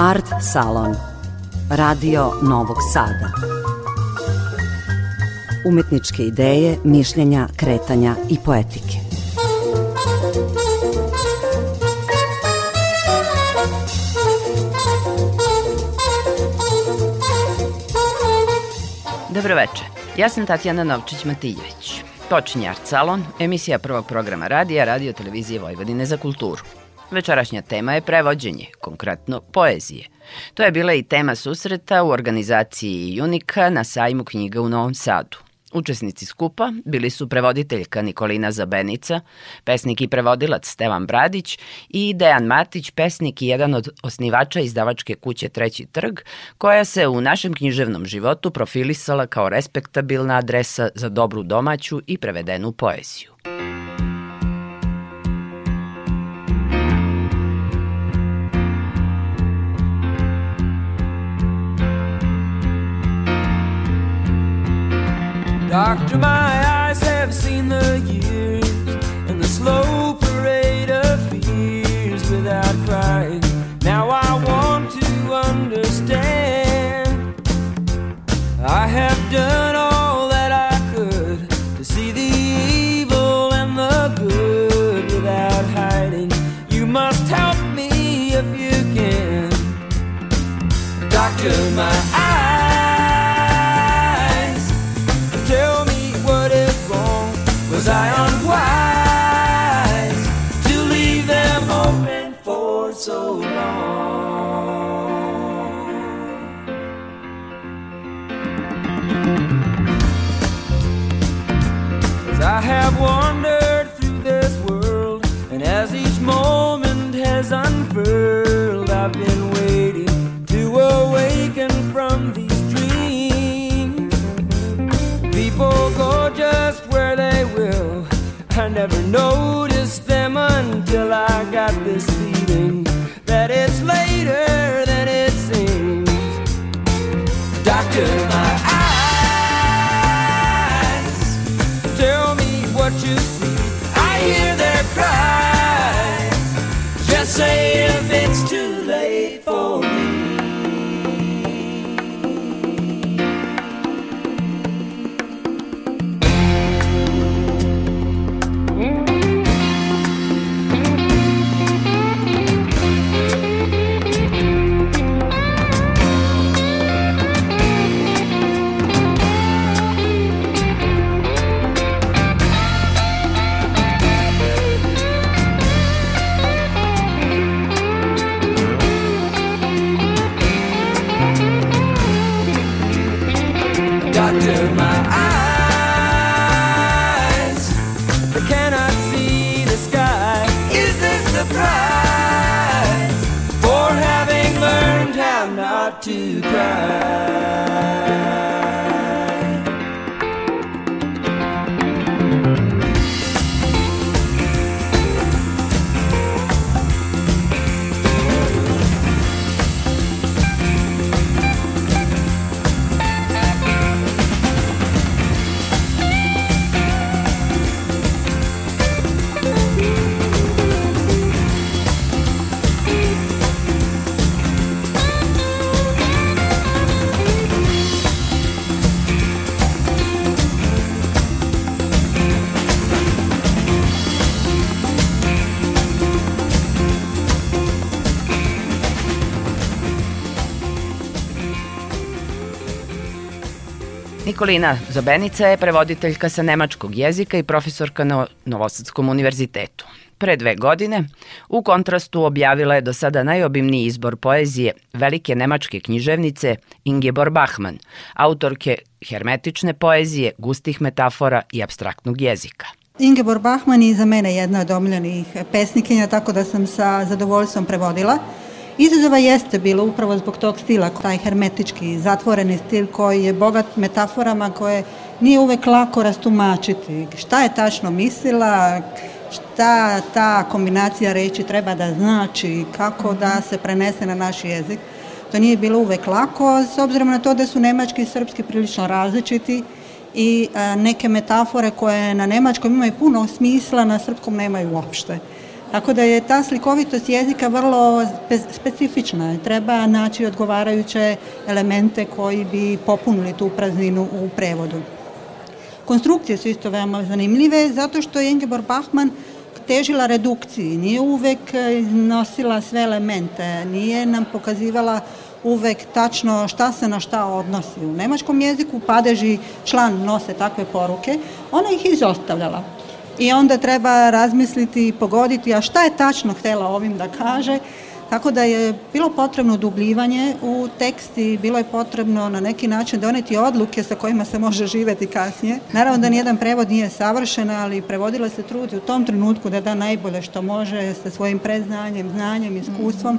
Art Salon Radio Novog Sada Umetničke ideje, mišljenja, kretanja i poetike Dobro večer. Ja sam Tatjana Novčić-Matiljević. Počinje Art Salon, emisija prvog programa radija Radio Televizije Vojvodine za kulturu. Večerašnja tema je prevođenje, konkretno poezije. To je bila i tema susreta u organizaciji Unika na sajmu knjiga u Novom Sadu. Učesnici skupa bili su prevoditeljka Nikolina Zabenica, pesnik i prevodilac Stevan Bradić i Dejan Matić, pesnik i jedan od osnivača izdavačke kuće Treći trg, koja se u našem književnom životu profilisala kao respektabilna adresa za dobru domaću i prevedenu poeziju. Doctor, my eyes have seen the years never noticed them until I got this feeling that it's later than it seems. Doctor, my eyes, tell me what you see. I hear their cries. Just say if it's too late for me. Nikolina Zobenica je prevoditeljka sa nemačkog jezika i profesorka na Novosadskom univerzitetu. Pre dve godine, u kontrastu objavila je do sada najobimniji izbor poezije velike nemačke književnice Ingeborg Bachmann, autorke hermetične poezije, gustih metafora i abstraktnog jezika. Ingeborg Bachmann je za mene jedna od omiljenih pesnikinja, tako da sam sa zadovoljstvom prevodila. Izazova jeste bilo upravo zbog tog stila, taj hermetički, zatvoreni stil koji je bogat metaforama koje nije uvek lako rastumačiti. Šta je tačno mislila, šta ta kombinacija reči treba da znači, kako da se prenese na naš jezik. To nije bilo uvek lako, s obzirom na to da su nemački i srpski prilično različiti i a, neke metafore koje na nemačkom imaju puno smisla, na srpskom nemaju uopšte. Tako da je ta slikovitost jezika vrlo specifična. Treba naći odgovarajuće elemente koji bi popunili tu prazninu u prevodu. Konstrukcije su isto veoma zanimljive zato što je Ingeborg Bachmann težila redukciji, nije uvek nosila sve elemente, nije nam pokazivala uvek tačno šta se na šta odnosi. U nemačkom jeziku padeži član nose takve poruke, ona ih izostavljala. I onda treba razmisliti i pogoditi, a šta je tačno htela ovim da kaže, Tako da je bilo potrebno dubljivanje u tekst i bilo je potrebno na neki način doneti odluke sa kojima se može živeti kasnije. Naravno da nijedan prevod nije savršen, ali prevodila se trudi u tom trenutku da da najbolje što može sa svojim preznanjem, znanjem, iskustvom,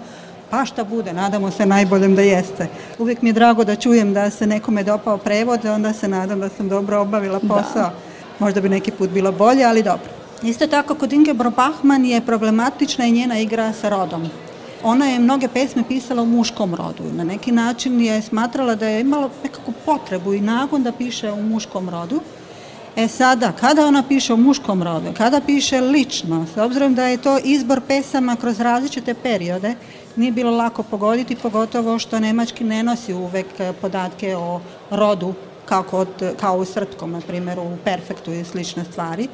pa šta bude, nadamo se najboljem da jeste. Uvijek mi je drago da čujem da se nekome dopao prevod, onda se nadam da sam dobro obavila da. posao. Da. Možda bi neki put bilo bolje, ali dobro. Isto tako, kod Ingeborg Bachmann je problematična i njena igra sa rodom. Ona je mnoge pesme pisala u muškom rodu. Na neki način je smatrala da je imala nekakvu potrebu i nagon da piše u muškom rodu. E sada, kada ona piše u muškom rodu, kada piše lično, s obzirom da je to izbor pesama kroz različite periode, nije bilo lako pogoditi, pogotovo što nemački ne nosi uvek podatke o rodu kao, kod, kao u srpskom, na primjer u perfektu i slične stvari.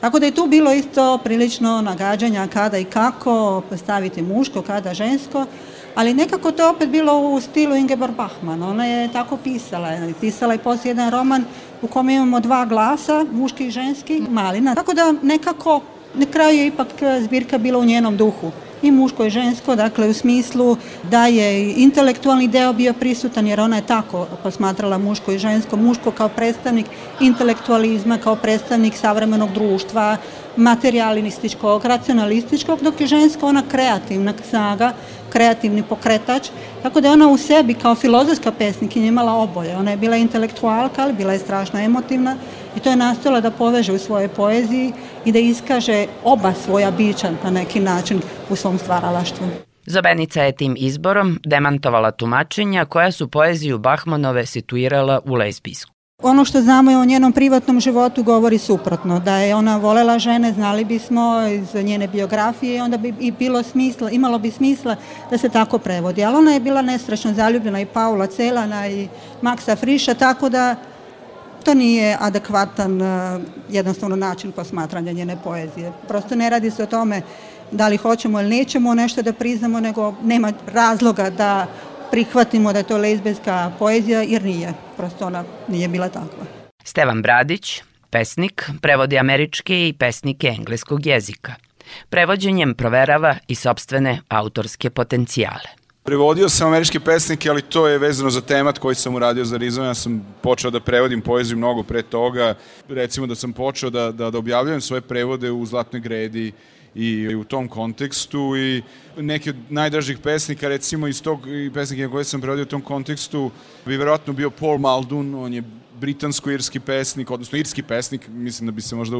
Tako da je tu bilo isto prilično nagađanja kada i kako postaviti muško, kada žensko, ali nekako to opet bilo u stilu Ingeborg Bachmann. Ona je tako pisala. Pisala je poslije jedan roman u kome imamo dva glasa, muški i ženski, malina. Tako da nekako na kraju je ipak zbirka bila u njenom duhu i muško i žensko, dakle u smislu da je intelektualni deo bio prisutan jer ona je tako posmatrala muško i žensko, muško kao predstavnik intelektualizma, kao predstavnik savremenog društva, materialističkog, racionalističkog, dok je ženska ona kreativna snaga, kreativni pokretač, tako da je ona u sebi kao filozofska pesnikinja imala oboje. Ona je bila intelektualka, ali bila je strašno emotivna i to je nastojala da poveže u svojoj poeziji i da iskaže oba svoja bića na neki način u svom stvaralaštvu. Zabenica je tim izborom demantovala tumačenja koja su poeziju Bahmanove situirala u lezbijsku. Ono što znamo je o njenom privatnom životu govori suprotno, da je ona volela žene, znali bismo iz njene biografije, onda bi i bilo smisla, imalo bi smisla da se tako prevodi. Ali ona je bila nesrećno zaljubljena i Paula Celana i Maksa Friša, tako da to nije adekvatan e, jednostavno način posmatranja njene poezije. Prosto ne radi se o tome da li hoćemo ili nećemo nešto da priznamo, nego nema razloga da prihvatimo da je to lezbijska poezija, jer nije. Prosto ona nije bila takva. Stevan Bradić, pesnik, prevodi američke i pesnike engleskog jezika. Prevođenjem proverava i sobstvene autorske potencijale. Prevodio sam američke pesnike, ali to je vezano za temat koji sam uradio za Rizon. Ja sam počeo da prevodim poeziju mnogo pre toga. Recimo da sam počeo da, da, da objavljujem svoje prevode u Zlatnoj gredi i u tom kontekstu i neki od najdražih pesnika recimo iz tog pesnika koje sam prevodio u tom kontekstu bi verovatno bio Paul Muldoon, on je britansko-irski pesnik, odnosno irski pesnik, mislim da bi se možda,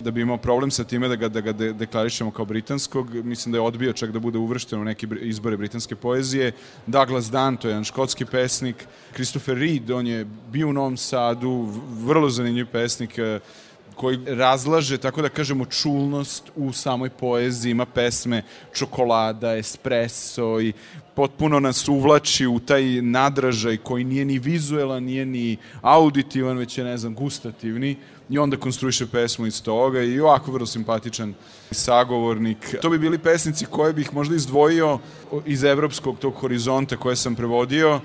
da bi imao problem sa time da ga, da ga de, deklarišemo kao britanskog, mislim da je odbio čak da bude uvršten u neke izbore britanske poezije. Douglas Dunn, to je jedan škotski pesnik. Christopher Reed, on je bio u Novom Sadu, vrlo zanimljiv pesnik, koji razlaže, tako da kažemo, čulnost u samoj poeziji, ima pesme čokolada, espresso i potpuno nas uvlači u taj nadražaj koji nije ni vizuelan, nije ni auditivan, već je, ne znam, gustativni. I onda konstruiše pesmu iz toga i ovako vrlo simpatičan sagovornik. To bi bili pesnici koje bih možda izdvojio iz evropskog tog horizonta koje sam prevodio,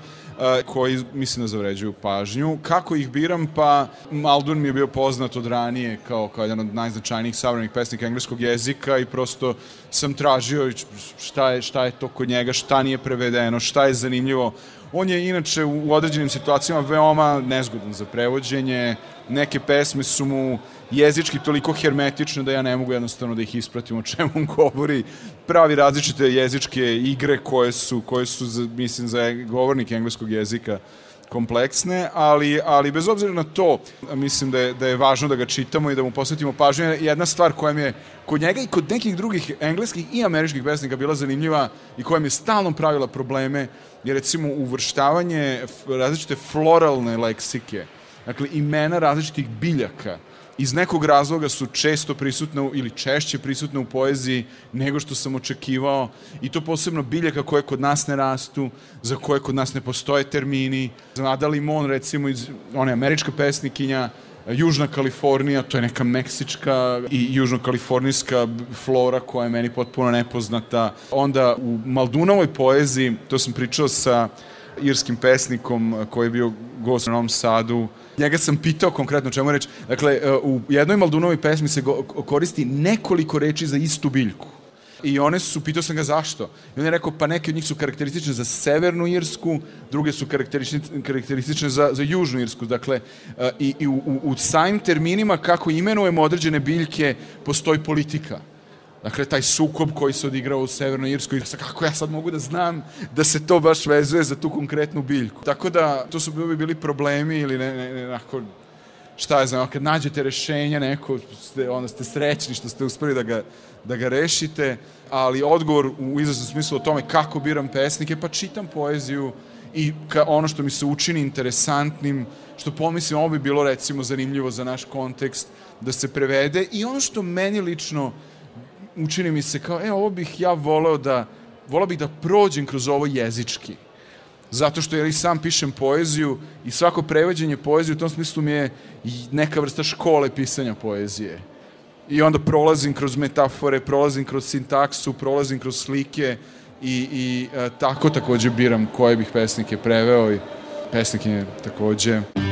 koji mislim da zavređuju pažnju. Kako ih biram? Pa Maldun mi je bio poznat od ranije kao, kao jedan od najznačajnijih savremenih pesnika engleskog jezika i prosto sam tražio šta je, šta je to kod njega, šta nije prevedeno, šta je zanimljivo. On je inače u određenim situacijama veoma nezgodan za prevođenje, neke pesme su mu jezički toliko hermetične da ja ne mogu jednostavno da ih ispratim o čemu on govori. Pravi različite jezičke igre koje su, koje su za, mislim, za govornike engleskog jezika kompleksne, ali, ali bez obzira na to, mislim da je, da je važno da ga čitamo i da mu posvetimo pažnju. Jedna stvar koja mi je kod njega i kod nekih drugih engleskih i američkih pesnika bila zanimljiva i koja mi je stalno pravila probleme je recimo uvrštavanje različite floralne leksike, dakle imena različitih biljaka iz nekog razloga su često prisutne ili češće prisutne u poeziji nego što sam očekivao i to posebno biljaka koje kod nas ne rastu, za koje kod nas ne postoje termini. Ada Limon, recimo, iz, ona je američka pesnikinja, Južna Kalifornija, to je neka meksička i južno-kalifornijska flora koja je meni potpuno nepoznata. Onda u Maldunovoj poeziji, to sam pričao sa irskim pesnikom koji je bio gost u Novom Sadu, njega sam pitao konkretno čemu reći. Dakle, e, u jednoj Maldunovoj pesmi se koristi nekoliko reči za istu biljku. I one su, pitao sam ga zašto. I on je rekao, pa neke od njih su karakteristične za severnu Irsku, druge su karakteristične, karakteristične za, za južnu Irsku. Dakle, e, i, i u, u, u samim terminima kako imenujemo određene biljke, postoji politika. Dakle, taj sukob koji se odigrao u Severnoj Irskoj, kako ja sad mogu da znam da se to baš vezuje za tu konkretnu biljku. Tako da, to su bili, bili problemi ili ne, ne, ne, nako, šta je znam, kad nađete rešenje neko, ste, onda ste srećni što ste uspeli da ga, da ga rešite, ali odgovor u izraznom smislu o tome kako biram pesnike, pa čitam poeziju i ka, ono što mi se učini interesantnim, što pomislim, ovo bi bilo recimo zanimljivo za naš kontekst, da se prevede i ono što meni lično učini mi se kao, e, ovo bih ja voleo da, voleo bih da prođem kroz ovo jezički. Zato što ja i sam pišem poeziju i svako prevođenje poezije u tom smislu mi je neka vrsta škole pisanja poezije. I onda prolazim kroz metafore, prolazim kroz sintaksu, prolazim kroz slike i, i e, tako takođe biram koje bih pesnike preveo i pesnike takođe. Kentucky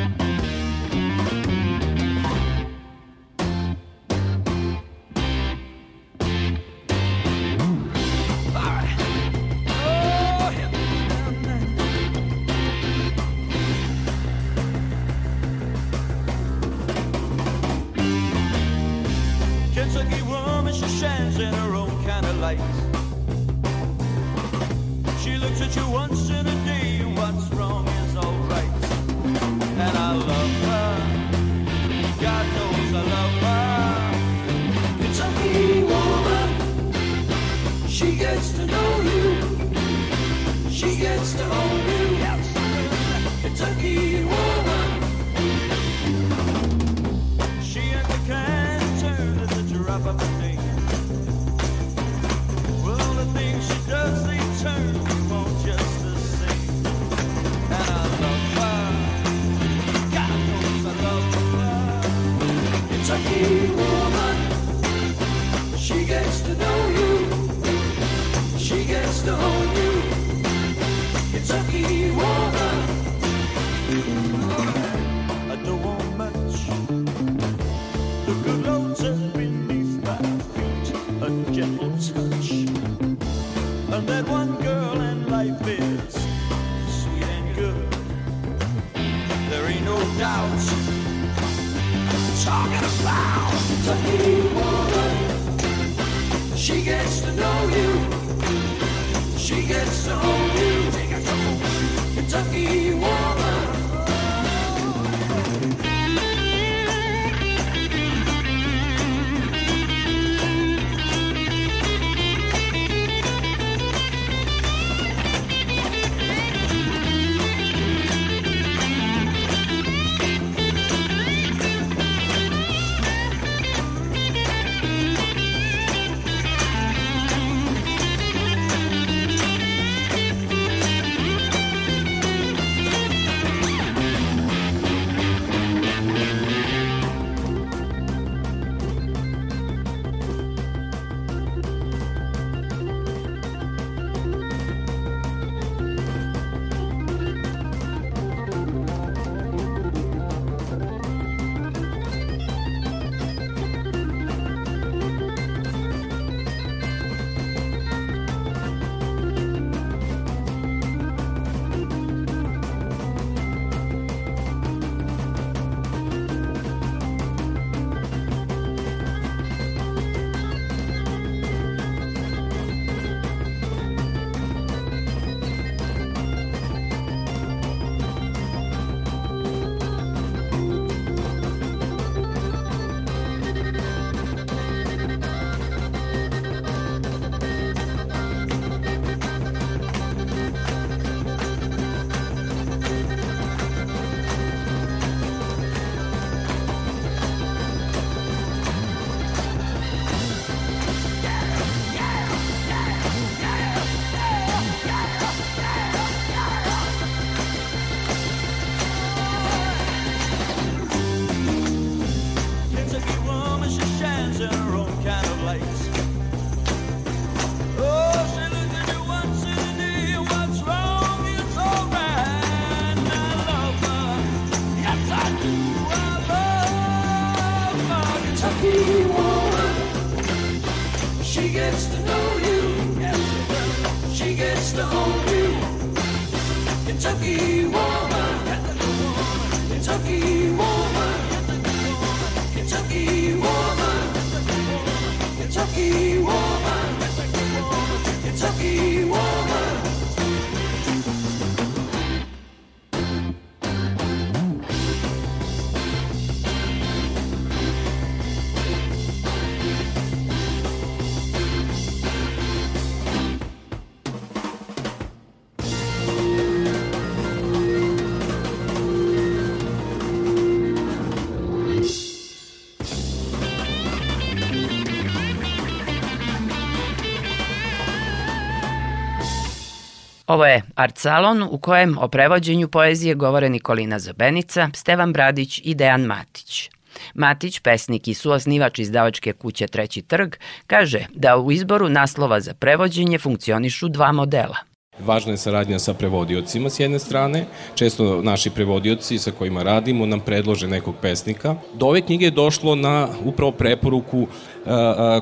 Ovo je Art Salon u kojem o prevođenju poezije govore Nikolina Zabenica, Stevan Bradić i Dejan Matić. Matić, pesnik i suosnivač izdavačke kuće Treći trg, kaže da u izboru naslova za prevođenje funkcionišu dva modela. Važna je saradnja sa prevodiocima s jedne strane. Često naši prevodioci sa kojima radimo nam predlože nekog pesnika. Do ove knjige je došlo na upravo preporuku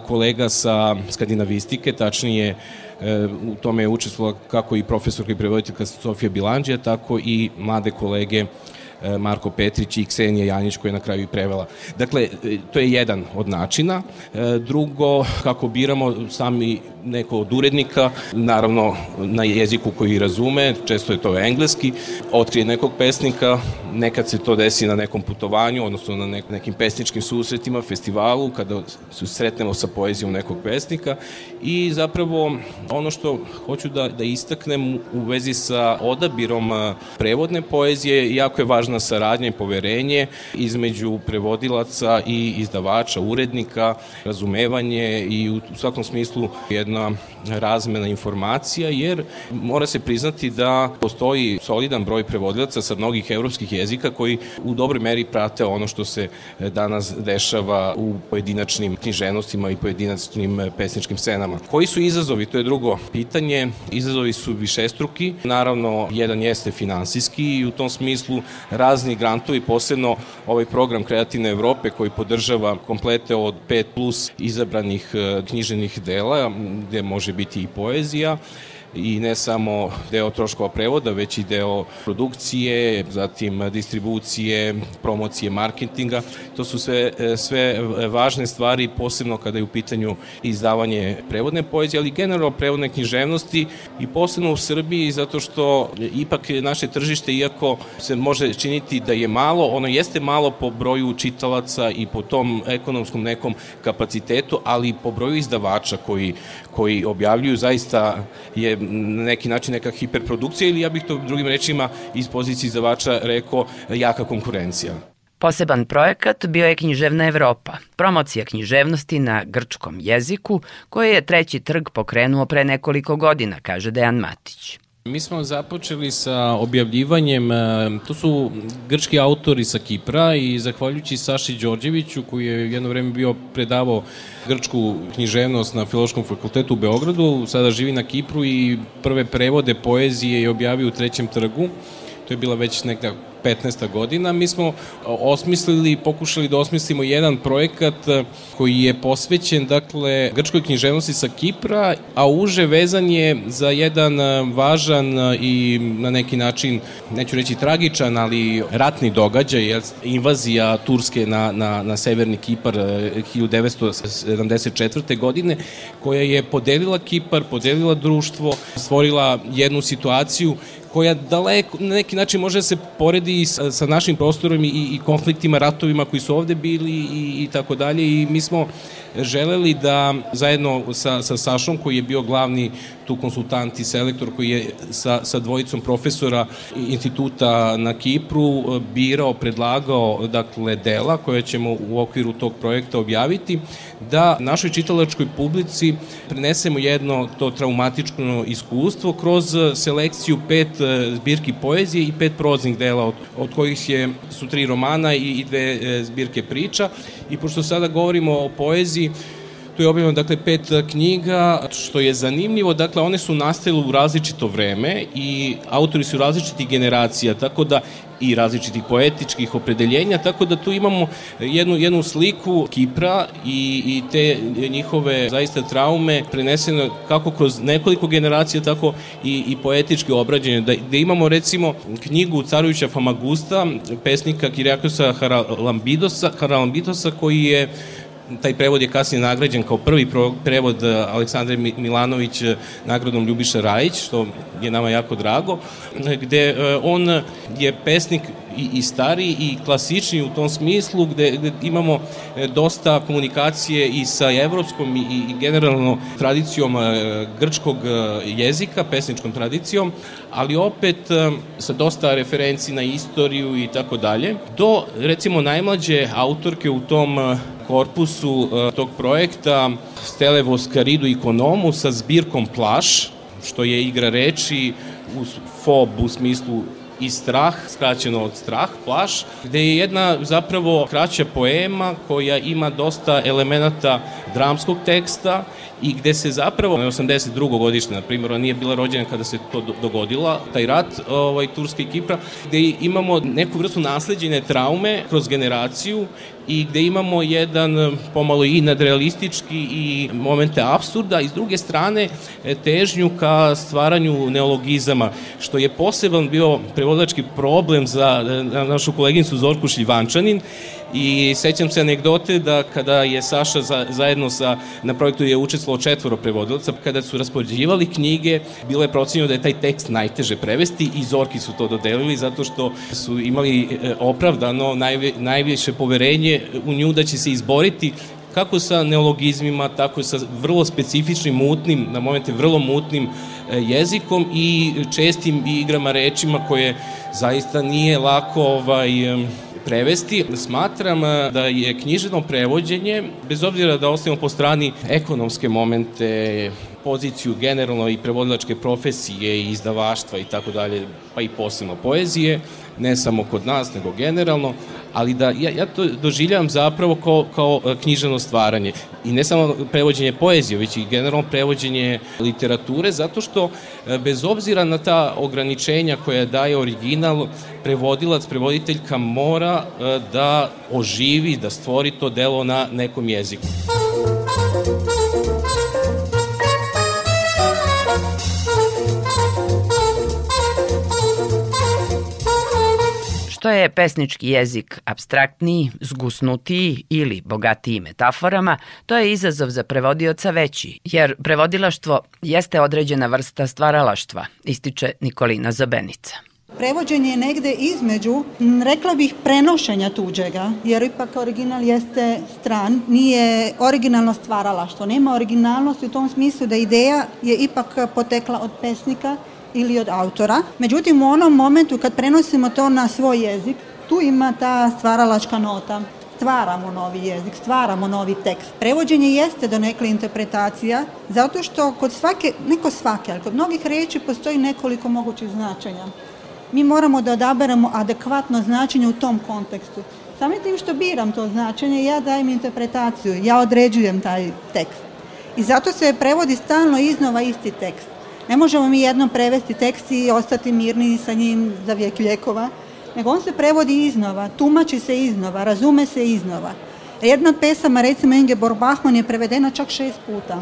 kolega sa skandinavistike, tačnije u tome je učestvovala kako i profesorka i prevoditeljka Sofija Bilanđija, tako i mlade kolege e, Marko Petrić i Ksenija Janjić koja je na kraju i prevela. Dakle, e, to je jedan od načina. Drugo, kako biramo sami neko od urednika, naravno na jeziku koji razume, često je to engleski, otkrije nekog pesnika, nekad se to desi na nekom putovanju, odnosno na nekim pesničkim susretima, festivalu, kada se sretnemo sa poezijom nekog pesnika i zapravo ono što hoću da, da istaknem u vezi sa odabirom prevodne poezije, jako je važna saradnja i poverenje između prevodilaca i izdavača, urednika, razumevanje i u svakom smislu jedna razmena informacija, jer mora se priznati da postoji solidan broj prevodilaca sa mnogih evropskih jezika koji u dobroj meri prate ono što se danas dešava u pojedinačnim knjiženostima i pojedinačnim pesničkim scenama. Koji su izazovi? To je drugo pitanje. Izazovi su višestruki. Naravno, jedan jeste finansijski i u tom smislu razni grantovi, posebno ovaj program Kreativne Evrope koji podržava komplete od 5 plus izabranih eh, knjiženih dela, gde može biti i poezija i ne samo deo troškova prevoda, već i deo produkcije, zatim distribucije, promocije, marketinga. To su sve, sve važne stvari, posebno kada je u pitanju izdavanje prevodne poezije, ali generalno prevodne književnosti i posebno u Srbiji, zato što ipak naše tržište, iako se može činiti da je malo, ono jeste malo po broju čitalaca i po tom ekonomskom nekom kapacitetu, ali po broju izdavača koji, koji objavljuju, zaista je neki način neka hiperprodukcija ili ja bih to drugim rečima iz pozicije izdavača rekao jaka konkurencija. Poseban projekat bio je Književna Evropa, promocija književnosti na grčkom jeziku, koje je treći trg pokrenuo pre nekoliko godina, kaže Dejan Matić. Mi smo započeli sa objavljivanjem, e, to su grčki autori sa Kipra i zahvaljujući Saši Đorđeviću koji je jedno vreme bio predavao grčku književnost na Filološkom fakultetu u Beogradu, sada živi na Kipru i prve prevode poezije je objavio u trećem trgu. To je bila već neka 15. godina, mi smo osmislili pokušali da osmislimo jedan projekat e, koji je posvećen dakle grčkoj književnosti sa Kipra, a uže vezan je za jedan e, važan e, i na neki način, neću reći tragičan, ali ratni događaj, invazija Turske na, na, na severni Kipar 1974. godine, koja je podelila Kipar, podelila društvo, stvorila jednu situaciju koja daleko, na neki način može da se poredi sa, sa našim prostorom i, i konfliktima, ratovima koji su ovde bili i, i tako dalje i mi smo želeli da zajedno sa, sa Sašom koji je bio glavni tu konsultant i selektor koji je sa, sa dvojicom profesora instituta na Kipru birao, predlagao dakle dela koje ćemo u okviru tog projekta objaviti da našoj čitalačkoj publici prenesemo jedno to traumatično iskustvo kroz selekciju pet e, zbirki poezije i pet proznih dela od, od kojih je, su tri romana i, i dve e, zbirke priča. I pošto sada govorimo o poeziji Tu je objavljeno dakle pet e, knjiga, što je zanimljivo, dakle one su nastale u različito vreme i autori su različitih generacija, tako da i različitih poetičkih opredeljenja, tako da tu imamo jednu, jednu sliku Kipra i, i te njihove zaista traume prenesene kako kroz nekoliko generacija, tako i, i poetički obrađenje. Da, da imamo recimo knjigu Carovića Famagusta, pesnika Kiriakosa Haralambidosa, Haralambidosa koji je taj prevod je kasnije nagrađen kao prvi prevod eh, Aleksandre Milanović eh, nagradom Ljubiša Rajić, što je nama jako drago, gde eh, on je pesnik i, i stariji i klasični u tom smislu gde, gde imamo dosta komunikacije i sa evropskom i, i generalno tradicijom grčkog jezika, pesničkom tradicijom, ali opet sa dosta referenci na istoriju i tako dalje, do recimo najmlađe autorke u tom korpusu tog projekta Stele Voskaridu ikonomu sa zbirkom Plaš, što je igra reči u fob u smislu i strah, skraćeno od strah, plaš, gde je jedna zapravo kraća poema koja ima dosta elemenata dramskog teksta i gde se zapravo, 82. godišnje, na primjer, ona nije bila rođena kada se to dogodila, taj rat ovaj, Turske i Kipra, gde imamo neku vrstu nasleđene traume kroz generaciju i gde imamo jedan pomalo i nadrealistički i momente absurda i s druge strane e, težnju ka stvaranju neologizama, što je poseban bio prevodilački problem za e, našu koleginicu Zorku Šljivančanin i sećam se anegdote da kada je Saša za, zajedno sa, na projektu je učestvovao četvoro prevodilaca, kada su raspoređivali knjige, bilo je procenjeno da je taj tekst najteže prevesti i Zorki su to dodelili zato što su imali e, opravdano najve, najviše poverenje u nju da će se izboriti kako sa neologizmima, tako sa vrlo specifičnim, mutnim, na momente vrlo mutnim e, jezikom i čestim igrama rečima koje zaista nije lako ovaj, prevesti. Smatram eh, da je književno prevođenje, bez obzira da ostavimo po strani ekonomske momente, poziciju generalno i prevodilačke profesije i izdavaštva i tako dalje, pa i posebno poezije, ne samo kod nas, nego generalno, ali da ja, ja to doživljam zapravo kao, kao e, knjiženo stvaranje. I ne samo prevođenje poezije, već i generalno prevođenje literature, zato što e, bez obzira na ta ograničenja koja daje original, prevodilac, prevoditeljka mora e, da oživi, da stvori to delo na nekom jeziku. Što je pesnički jezik abstraktniji, zgusnutiji ili bogatiji metaforama, to je izazov za prevodioca veći, jer prevodilaštvo jeste određena vrsta stvaralaštva, ističe Nikolina Zabenica. Prevođenje je negde između, rekla bih, prenošenja tuđega, jer ipak original jeste stran, nije originalno stvaralaštvo, nema originalnosti u tom smislu da ideja je ipak potekla od pesnika ili od autora. Međutim, u onom momentu kad prenosimo to na svoj jezik, tu ima ta stvaralačka nota stvaramo novi jezik, stvaramo novi tekst. Prevođenje jeste do nekle interpretacija, zato što kod svake, ne kod svake, ali kod mnogih reči postoji nekoliko mogućih značenja. Mi moramo da odaberemo adekvatno značenje u tom kontekstu. Samim tim što biram to značenje, ja dajem interpretaciju, ja određujem taj tekst. I zato se prevodi stalno iznova isti tekst. Ne možemo mi jednom prevesti tekst i ostati mirni sa njim za vijek ljekova, nego on se prevodi iznova, tumači se iznova, razume se iznova. Jedna od pesama, recimo Ingeborg Bachmann, je prevedena čak šest puta.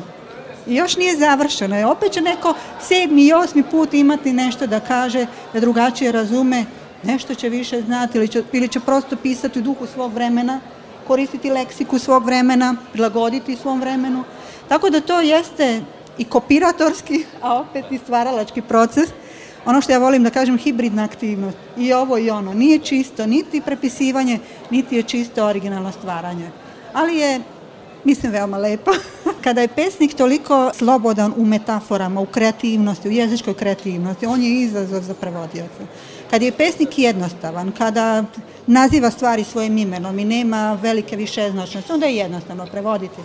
I još nije završeno. I opet će neko sedmi i osmi put imati nešto da kaže, da drugačije razume, nešto će više znati ili će, ili će prosto pisati u duhu svog vremena, koristiti leksiku svog vremena, prilagoditi svom vremenu. Tako da to jeste i kopiratorski, a opet i stvaralački proces. Ono što ja volim da kažem, hibridna aktivnost. I ovo i ono. Nije čisto niti prepisivanje, niti je čisto originalno stvaranje. Ali je, mislim, veoma lepo. Kada je pesnik toliko slobodan u metaforama, u kreativnosti, u jezičkoj kreativnosti, on je izazov za prevodioca. Kada je pesnik jednostavan, kada naziva stvari svojim imenom i nema velike višeznačnosti, onda je jednostavno prevoditi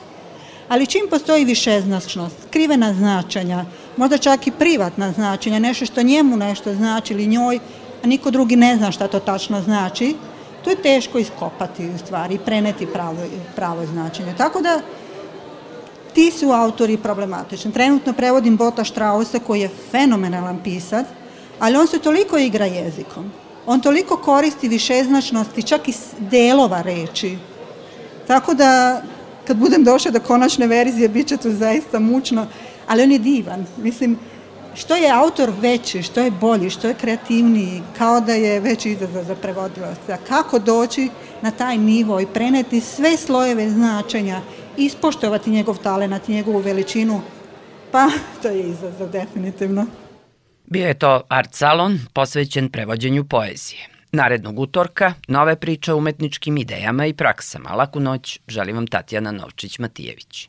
ali čim postoji višeznačnost, skrivena značenja, možda čak i privatna značenja, nešto što njemu nešto znači ili njoj, a niko drugi ne zna šta to tačno znači, to je teško iskopati u stvari i preneti pravo, pravo značenje. Tako da ti su autori problematični. Trenutno prevodim Bota Strausa koji je fenomenalan pisac, ali on se toliko igra jezikom. On toliko koristi višeznačnosti, čak i delova reči. Tako da, kad budem došla do konačne verzije, bit će to zaista mučno, ali on je divan. Mislim, što je autor veći, što je bolji, što je kreativniji, kao da je veći izazov za prevodilaca. Kako doći na taj nivo i preneti sve slojeve značenja, ispoštovati njegov talenat, njegovu veličinu, pa to je izazov definitivno. Bio je to art salon posvećen prevođenju poezije. Narednog utorka nove priče o umetničkim idejama i praksama. Laku noć, želim vam Tatjana Novčić-Matijević.